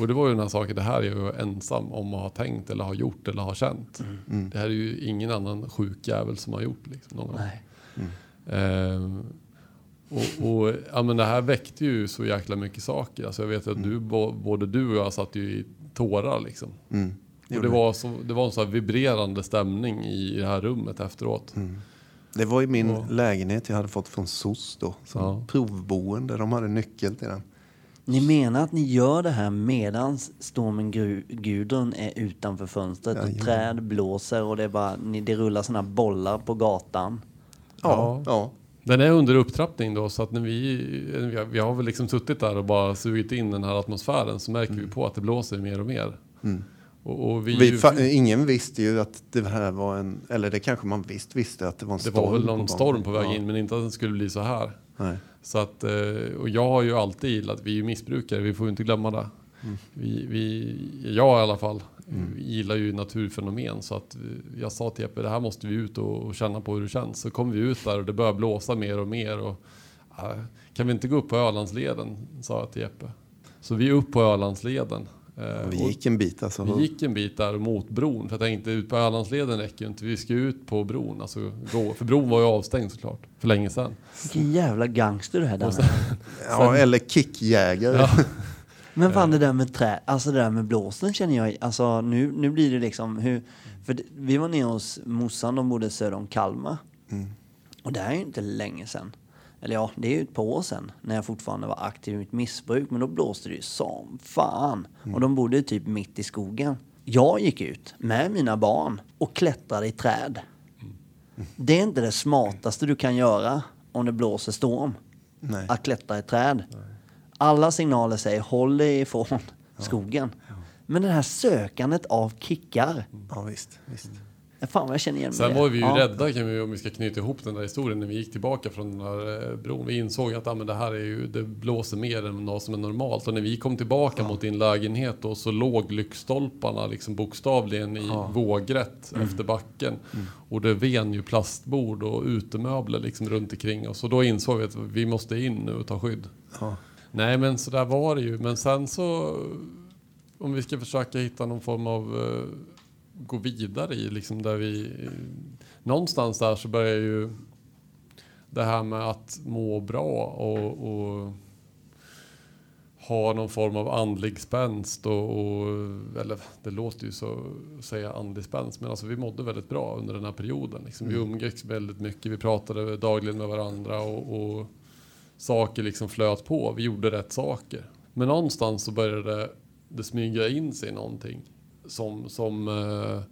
Och det var ju den här saken, det här är jag ju ensam om att ha tänkt eller ha gjort eller ha känt. Mm. Det här är ju ingen annan sjuk jävel som har gjort liksom, någon gång. Nej. Ehm, och, och ja, men det här väckte ju så jäkla mycket saker. Alltså jag vet att du, bo- både du och jag satt ju i tårar liksom. Mm. Och det var, så, det var en så här vibrerande stämning i det här rummet efteråt. Det var i min Ja. lägenhet jag hade fått från SOS då. Som Ja. provboende. De hade nyckel till den. Ni menar att ni gör det här medan stormen Gru- Gudrun är utanför fönstret och Jajamän. träd blåser och det, är bara, ni, det rullar såna bollar på gatan? Ja. ja. Den är under upptrappning då så att när vi, vi har- vi har väl liksom suttit där och bara sugit in den här atmosfären så märker vi på att det blåser mer och mer. Och, och vi, Vi, fa- ingen visste ju att det här var en... Eller det kanske man visst visste att det var en det storm var väl på någon gång. storm på väg Ja. in men inte att den skulle bli så här. Nej. Så att, eh, och jag har ju alltid gillat, vi är ju missbrukare, vi får inte glömma det. Mm. Vi, vi, jag i alla fall gillar ju naturfenomen så att jag sa till Jeppe, det här måste vi ut och, och känna på hur det känns. Så kom vi ut där och det började blåsa mer och mer. Och, ah, kan vi inte gå upp på Ölandsleden? sa jag till Jeppe. Så vi är upp på Ölandsleden. Eh, Vi gick en bit alltså. vi gick en bit där mot bron, för jag tänkte ut på Ölandsleden räcker ju inte. Vi ska ut på bron, alltså gå. För bron var ju avstängd såklart, för länge sedan. Vilken jävla gangster du är Danne. Ja, eller kickjägare. ja, [laughs] Men fan det där med trä, alltså det där med blåsten känner jag, alltså nu, nu blir det liksom hur, för det, vi var nere hos morsan, de bodde söder om Kalmar. Och det här är ju inte länge sedan. Eller ja, det är ju ett par år sedan när jag fortfarande var aktiv i mitt missbruk. Men då blåste det ju som fan. Och de bodde typ mitt i skogen. Jag gick ut med mina barn och klättrade i träd. Det är inte det smartaste du kan göra om det blåser storm. Nej. Att klättra i träd. Alla signaler säger håll dig ifrån skogen. Men det här sökandet av kickar. Ja, visst. visst. Fan vad jag känner igen mig Sen det. var vi ju Ja. rädda kan vi, om vi ska knyta ihop den där historien när vi gick tillbaka från den här eh, bron. Vi insåg att ah, men det här är ju, det blåser mer än vad som är normalt. Och när vi kom tillbaka mot din lägenhet då, så låg lyktstolparna liksom bokstavligen i vågrätt Mm. efter backen. Och det ven ju plastbord och utemöbler liksom runt omkring oss. Och då insåg vi att vi måste in nu och ta skydd. Ja. Nej men så där var det ju. Men sen så om vi ska försöka hitta någon form av eh, gå vidare i liksom där vi någonstans där så börjar ju det här med att må bra och, och ha någon form av andlig spänst och, och eller det låter ju så att säga andlig spänst men alltså vi mådde väldigt bra under den här perioden. Liksom. Vi umgicks väldigt mycket, vi pratade dagligen med varandra och, och saker liksom flöt på. Vi gjorde rätt saker. Men någonstans så började det, det smyga in sig någonting som, som eh,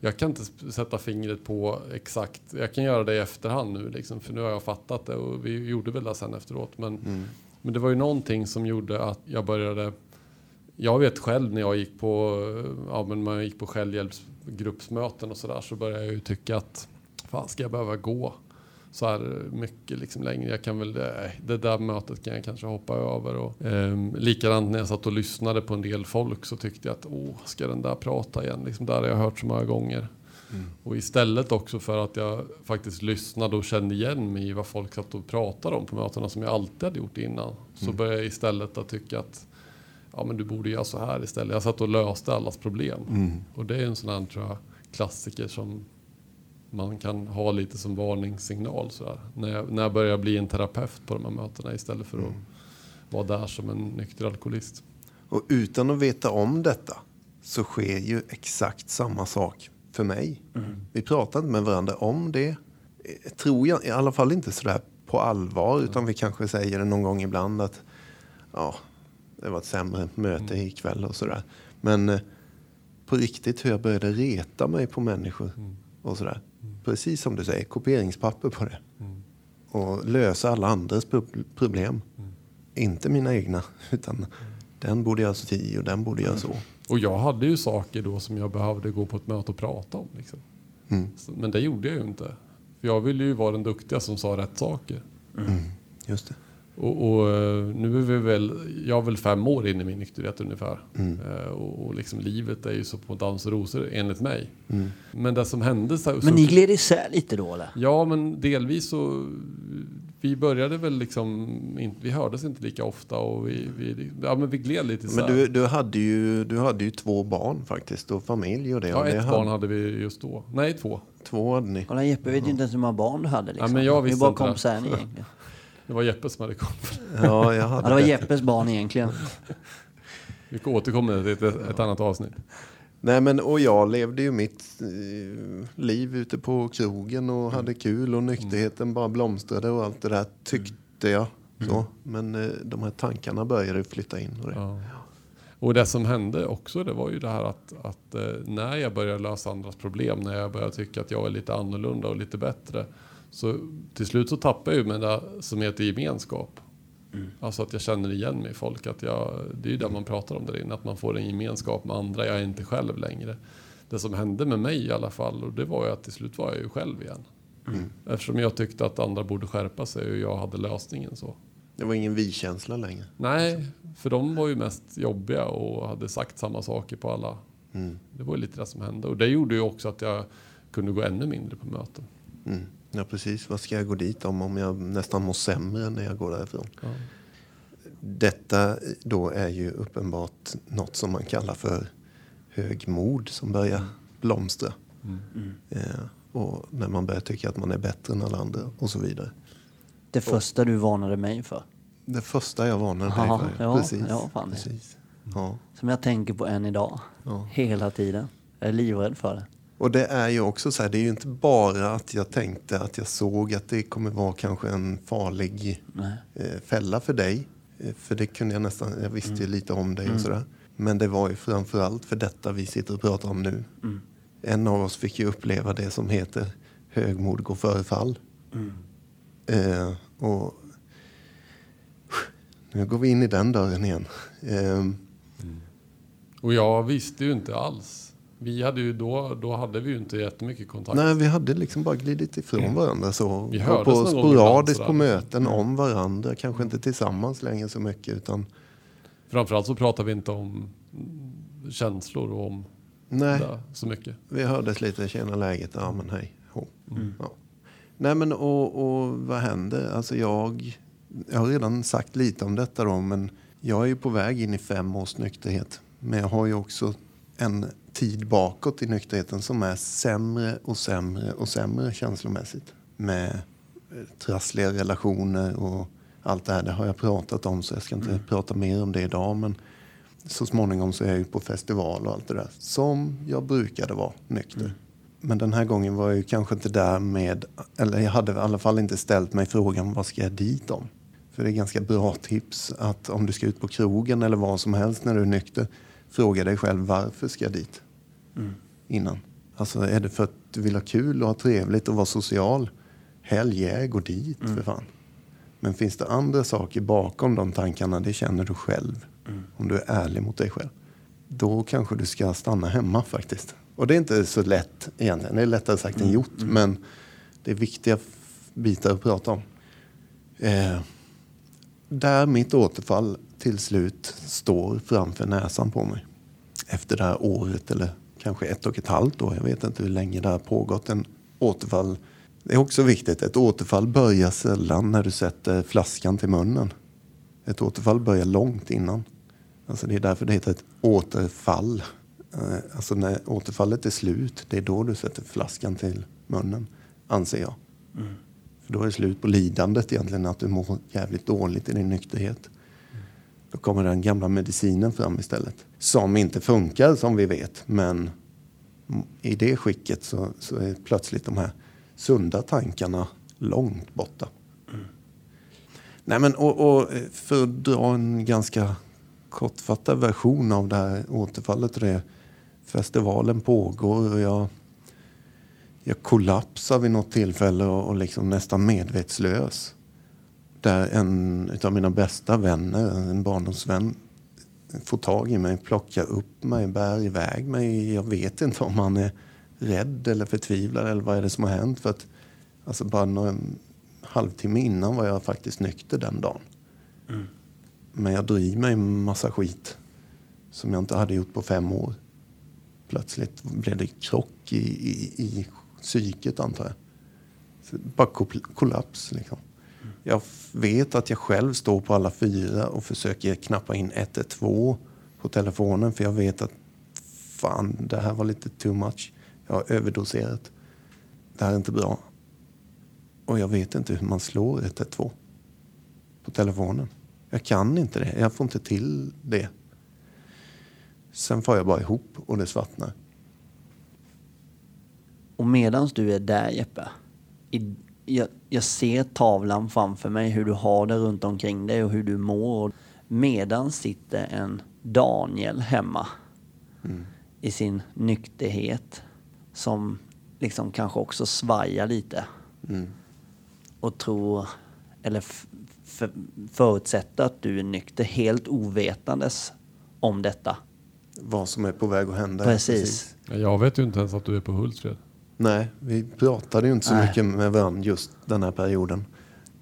jag kan inte sätta fingret på exakt. Jag kan göra det i efterhand nu liksom, för nu har jag fattat det och vi gjorde väl det sen efteråt. Men, men det var ju någonting som gjorde att jag började jag vet själv när jag gick på, ja, men man gick på självhjälpsgruppsmöten och sådär så började jag ju tycka att fan ska jag behöva gå så här mycket liksom längre. Jag kan väl, eh, det där mötet kan jag kanske hoppa över. Och, ehm, likadant när jag satt och lyssnade på en del folk så tyckte jag att åh, ska den där prata igen? Liksom där har jag hört så många gånger. Och istället också för att jag faktiskt lyssnade och kände igen mig i vad folk satt och pratade om på mötena som jag alltid hade gjort innan. Så började jag istället att tycka att ja men du borde göra så här istället. Jag satt och löste allas problem. Och det är en sån här tror jag, klassiker som man kan ha lite som varningssignal. Så här. När, jag, när jag börjar bli en terapeut på de här mötena istället för att vara där som en nykter alkoholist. Och utan att veta om detta så sker ju exakt samma sak för mig. Vi pratar inte med varandra om det. Eh, Tror jag, i alla fall inte sådär på allvar. Utan vi kanske säger det någon gång ibland att ja, det var ett sämre möte ikväll och sådär. Men eh, på riktigt hur jag började reta mig på människor och sådär. Precis som du säger, kopieringspapper på det. Och lösa alla andras pro- problem. Inte mina egna, utan den borde göra si och den borde göra så. Och jag hade ju saker då som jag behövde gå på ett möte och prata om. Liksom. Mm. Så, men det gjorde jag ju inte. För jag ville ju vara den duktiga som sa rätt saker. Just det. Och, och eh, nu är vi väl, jag är väl fem år in i min nykterhet ungefär. Mm. Eh, Och, och liksom livet är ju så på dans och rosor enligt mig. Men det som hände så, så Men ni gled isär lite då eller? Ja, men delvis så... Vi började väl liksom... in- Vi hördes inte lika ofta och vi, vi, ja, men vi gled lite isär. Men du, du, hade ju, du hade ju två barn faktiskt och familj och det. Ja, och det ett hade, barn hade vi just då. Nej, två. Två hade ni. Kolla Jeppe vet ju inte ens hur många barn du hade liksom. men jag visste bara inte det. kompisar ni egentligen. Det var Jeppe som hade kommit. Ja, jag Ja, hade det var det. Jeppes barn egentligen. Vi kan återkomma till ett, ett annat avsnitt. Nej, men och jag levde ju mitt eh, liv ute på krogen och hade kul och nykterheten bara blomstrade och allt det där tyckte jag. Så. Men eh, de här tankarna började flytta in. Och det. Ja. Och det som hände också, det var ju det här att, att eh, när jag började lösa andras problem, när jag började tycka att jag är lite annorlunda och lite bättre, så till slut så tappade jag ju med det som heter gemenskap. Alltså att jag känner igen mig i folk. Att jag, det är ju det man pratar om där inne, att man får en gemenskap med andra. Jag är inte själv längre. Det som hände med mig i alla fall, och det var ju att till slut var jag ju själv igen. Eftersom jag tyckte att andra borde skärpa sig och jag hade lösningen så. Det var ingen vi-känsla längre. Nej, för de var ju mest jobbiga och hade sagt samma saker på alla. Det var ju lite det som hände. Och det gjorde ju också att jag kunde gå ännu mindre på möten. Mm. Ja, precis. Vad ska jag gå dit om om jag nästan mår sämre när jag går därifrån? Ja. Detta då är ju uppenbart något som man kallar för högmod som börjar blomstra. Eh, och när man börjar tycka att man är bättre än alla andra och så vidare. Det första du varnade mig för. Det första jag varnade dig för. ja, precis. ja, fan precis. Ja. Som jag tänker på än idag. Ja. Hela tiden. Jag är livrädd för det. Och det är ju också så här, det är ju inte bara att jag tänkte att jag såg att det kommer vara kanske en farlig eh, fälla för dig. Eh, för det kunde jag nästan, jag visste Mm. ju lite om dig och sådär. Men det var ju framförallt för detta vi sitter och pratar om nu. Mm. En av oss fick ju uppleva det som heter högmod går före fall. Mm. Eh, och [sighs] nu går vi in i den dörren igen. Eh, Och jag visste ju inte alls. Vi hade ju då, då hade vi ju inte jättemycket kontakt. Nej, vi hade liksom bara glidit ifrån varandra så. Vi hördes på sporadiskt på möten om varandra. Kanske inte tillsammans längre så mycket utan Framförallt så pratar vi inte om mm, känslor och om nej, det så mycket. vi hördes lite, tjena läget, ja men hej, ho. Ja. Nej men och, och vad händer? Alltså jag, jag har redan sagt lite om detta då men jag är ju på väg in i fem års nykterhet. Men jag har ju också en tid bakåt i nykterheten som är sämre och sämre och sämre känslomässigt. Med eh, trassliga relationer och allt det här. Det har jag pratat om så jag ska inte prata mer om det idag. Men så småningom så är jag ju på festival och allt det där. Som jag brukade vara nykter. Men den här gången var jag ju kanske inte där med, eller jag hade i alla fall inte ställt mig frågan vad ska jag dit om? För det är ganska bra tips att om du ska ut på krogen eller vad som helst när du är nykter, fråga dig själv varför ska jag dit? Innan. Alltså är det för att du vill ha kul och ha trevligt och vara social? Hell yeah, gå dit för fan. Men finns det andra saker bakom de tankarna, det känner du själv. Om du är ärlig mot dig själv. Då kanske du ska stanna hemma faktiskt. Och det är inte så lätt egentligen. Det är lättare sagt än gjort. Men det är viktiga bitar att prata om. Eh, där mitt återfall till slut står framför näsan på mig. Efter det här året eller kanske ett och ett halvt år. Jag vet inte hur länge det har pågått. En återfall. Det är också viktigt. Ett återfall börjar sällan när du sätter flaskan till munnen. Ett återfall börjar långt innan. Alltså det är därför det heter ett återfall. Eh, Alltså när återfallet är slut, det är då du sätter flaskan till munnen, anser jag. För då är det slut på lidandet egentligen, att du mår jävligt dåligt i din nykterhet. Då kommer den gamla medicinen fram istället. Som inte funkar som vi vet, men i det skicket så, så är plötsligt de här sunda tankarna långt borta. Nej, men, och, och för att dra en ganska kortfattad version av det här återfallet. Det, festivalen pågår och jag, jag kollapsar vid något tillfälle och, och liksom nästan medvetslös. Där en av mina bästa vänner, en barndomsvän, får tag i mig, plockar upp mig, bär iväg mig. Jag vet inte om han är rädd eller förtvivlad eller vad är det som har hänt. För att, alltså bara några halvtimme innan var jag faktiskt nykter den dagen. Men jag drog i mig en massa skit som jag inte hade gjort på fem år. Plötsligt blev det krock i, i, i psyket antar jag. Så bara kol- kollaps liksom. Jag vet att jag själv står på alla fyra och försöker knappa in 112 på telefonen för jag vet att fan, det här var lite too much. Jag har överdoserat. Det här är inte bra. Och jag vet inte hur man slår 112 på telefonen. Jag kan inte det. Jag får inte till det. Sen får jag bara ihop och det svartnar. Och medan du är där Jeppe, i, jag, jag ser tavlan framför mig, hur du har det runt omkring dig och hur du mår. Medan sitter en Daniel hemma i sin nykterhet som liksom kanske också svajar lite och tror, eller förutsätter att du är nykter helt ovetandes om detta. Vad som är på väg att hända. Precis. Jag vet ju inte ens att du är på Hultsfred. Nej, vi pratade ju inte så Nej. mycket med varandra just den här perioden.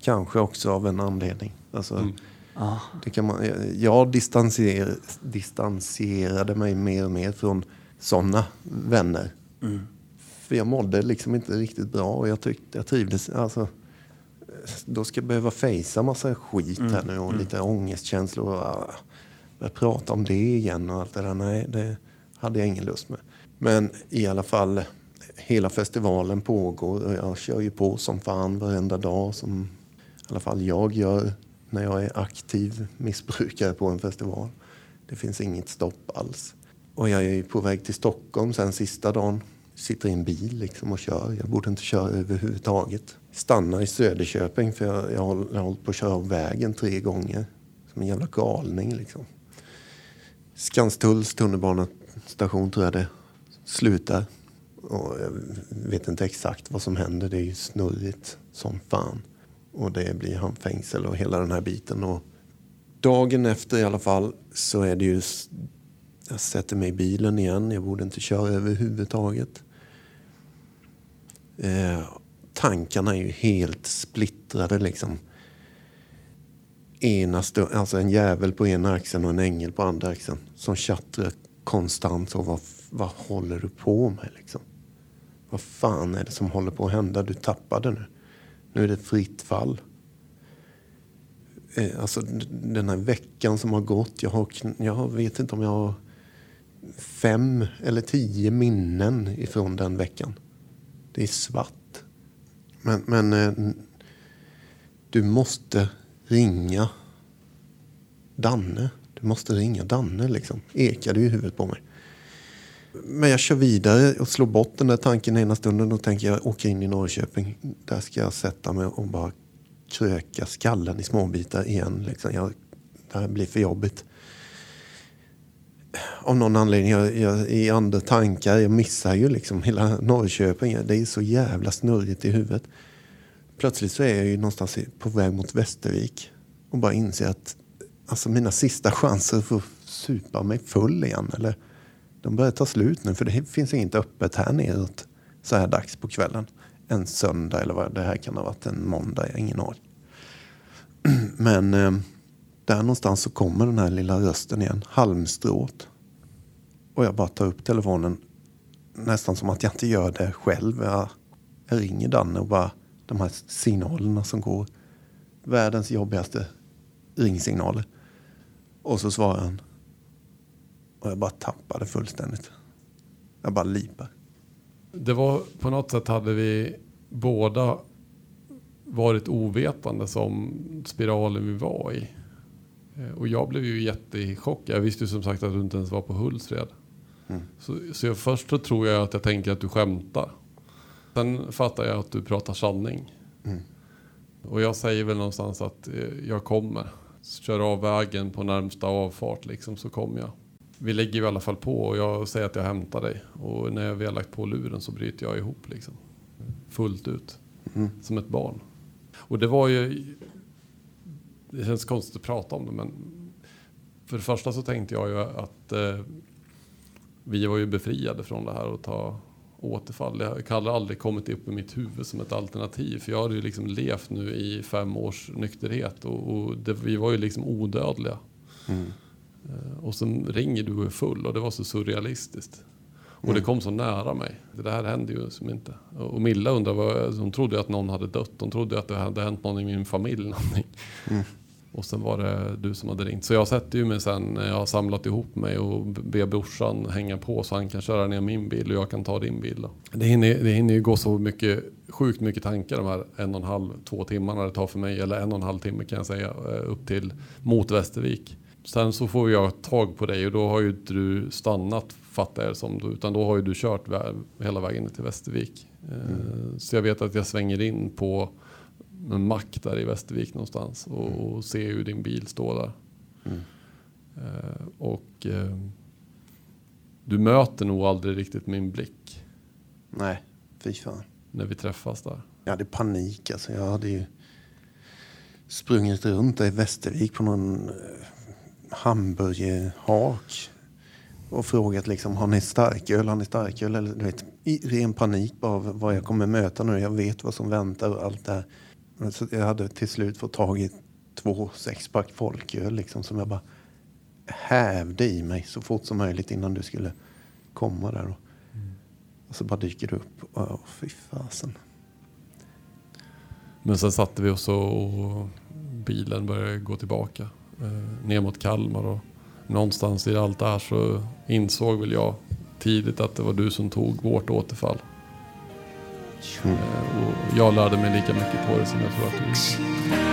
Kanske också av en anledning. Alltså, Ja. det kan man, jag distanser, distanserade mig mer och mer från sådana vänner. För jag mådde liksom inte riktigt bra och jag tyckte jag trivdes. Alltså, då ska jag behöva fejsa massa skit här nu och lite ångestkänslor. Och, ah, börja prata om det igen och allt det där. Nej, det hade jag ingen lust med. Men i alla fall, hela festivalen pågår och jag kör ju på som fan varenda dag som i alla fall jag gör när jag är aktiv missbrukare på en festival. Det finns inget stopp alls. Och jag är ju på väg till Stockholm sen sista dagen. Sitter i en bil liksom och kör. Jag borde inte köra överhuvudtaget. Stannar i Söderköping för jag, jag, har, jag har hållit på att köra av vägen tre gånger. Som en jävla galning liksom. Skanstulls tunnelbanestation tror jag det slutar. Och jag vet inte exakt vad som händer. Det är ju snurrigt som fan. Och det blir handfängsel och hela den här biten. Och dagen efter i alla fall så är det ju... Jag sätter mig i bilen igen. Jag borde inte köra överhuvudtaget. Eh, tankarna är ju helt splittrade liksom. Ena alltså en jävel på ena axeln och en ängel på andra axeln. Som tjattrar konstant. Och vad, vad håller du på med liksom? Vad fan är det som håller på att hända? Du tappade nu. Nu är det fritt fall. Eh, alltså den här veckan som har gått. Jag, har, jag vet inte om jag har fem eller tio minnen ifrån den veckan. Det är svart. Men, men eh, du måste ringa Danne. Du måste ringa Danne liksom. Ekade i huvudet på mig. Men jag kör vidare och slår bort den där tanken ena stunden och tänker jag åker in i Norrköping. Där ska jag sätta mig och bara kröka skallen i småbitar igen. Liksom. Jag, det här blir för jobbigt. Av någon anledning, jag, jag, i andra tankar, jag missar ju liksom hela Norrköping. Det är så jävla snurrigt i huvudet. Plötsligt så är jag ju någonstans på väg mot Västervik och bara inser att alltså mina sista chanser för att supa mig full igen. Eller, de börjar ta slut nu för det finns inget öppet här neråt så här dags på kvällen. En söndag eller vad det här kan ha varit, en måndag, jag har ingen aning. [clears throat] Men eh, där någonstans så kommer den här lilla rösten igen, halmstrået. Och jag bara tar upp telefonen nästan som att jag inte gör det själv. Jag, jag ringer Danne och bara de här signalerna som går. Världens jobbigaste ringsignaler. Och så svarar han. Och jag bara tappade fullständigt. Jag bara lipar. Det var på något sätt hade vi båda varit ovetande som spiralen vi var i. Eh, Och jag blev ju jättechockad. Jag visste ju som sagt att du inte ens var på Hultsfred. Så, så jag, först så tror jag att jag tänker att du skämtar. Sen fattar jag att du pratar sanning. Och jag säger väl någonstans att eh, jag kommer. Kör av vägen på närmsta avfart liksom så kommer jag. Vi lägger ju i alla fall på och jag säger att jag hämtar dig. Och när vi har lagt på luren så bryter jag ihop liksom. Fullt ut. Som ett barn. Och det var ju... Det känns konstigt att prata om det men... För det första så tänkte jag ju att eh, vi var ju befriade från det här och ta återfall. Jag hade aldrig kommit upp i mitt huvud som ett alternativ. För jag hade ju liksom levt nu i fem års nykterhet och, och det, vi var ju liksom odödliga. Eh, Och sen ringer du och är full och det var så surrealistiskt. Och det kom så nära mig. Det här hände ju som inte. Och Milla undrade, vad, hon trodde att någon hade dött. Hon trodde att det hade hänt någon i min familj. [laughs] Någonting. Och sen var det du som hade ringt. Så jag sätter ju mig sen när jag har samlat ihop mig och ber brorsan hänga på så han kan köra ner min bil och jag kan ta din bil. Då. Det, hinner, det hinner ju gå så mycket, sjukt mycket tankar de här en och en halv, två timmarna det tar för mig. Eller en och en halv timme kan jag säga eh, upp till mot Västervik. Sen så får jag tag på dig och då har ju inte du stannat fattar jag det som. Utan då har ju du kört hela vägen till Västervik. Eh, Så jag vet att jag svänger in på en mack där i Västervik någonstans och, och ser ju din bil stå där. Eh, och eh, du möter nog aldrig riktigt min blick Nej, fy fan. när vi träffas där. Jag hade panik alltså. Jag hade ju sprungit runt där i Västervik på någon hamburgerhak och frågat liksom, har ni starköl, har ni starköl? Eller du vet, i ren panik bara av vad jag kommer möta nu. Jag vet vad som väntar och allt det här. Men Så jag hade till slut fått tag i två sexpack folköl liksom som jag bara hävde i mig så fort som möjligt innan du skulle komma där. Och, och så bara dyker det upp. Åh, fy fasen. Men sen satte vi oss och, och bilen började gå tillbaka eh, ner mot Kalmar. Och någonstans i allt det här så insåg väl jag tidigt att det var du som tog vårt återfall. Eh, och jag lärde mig lika mycket på det som jag tror att du gjorde.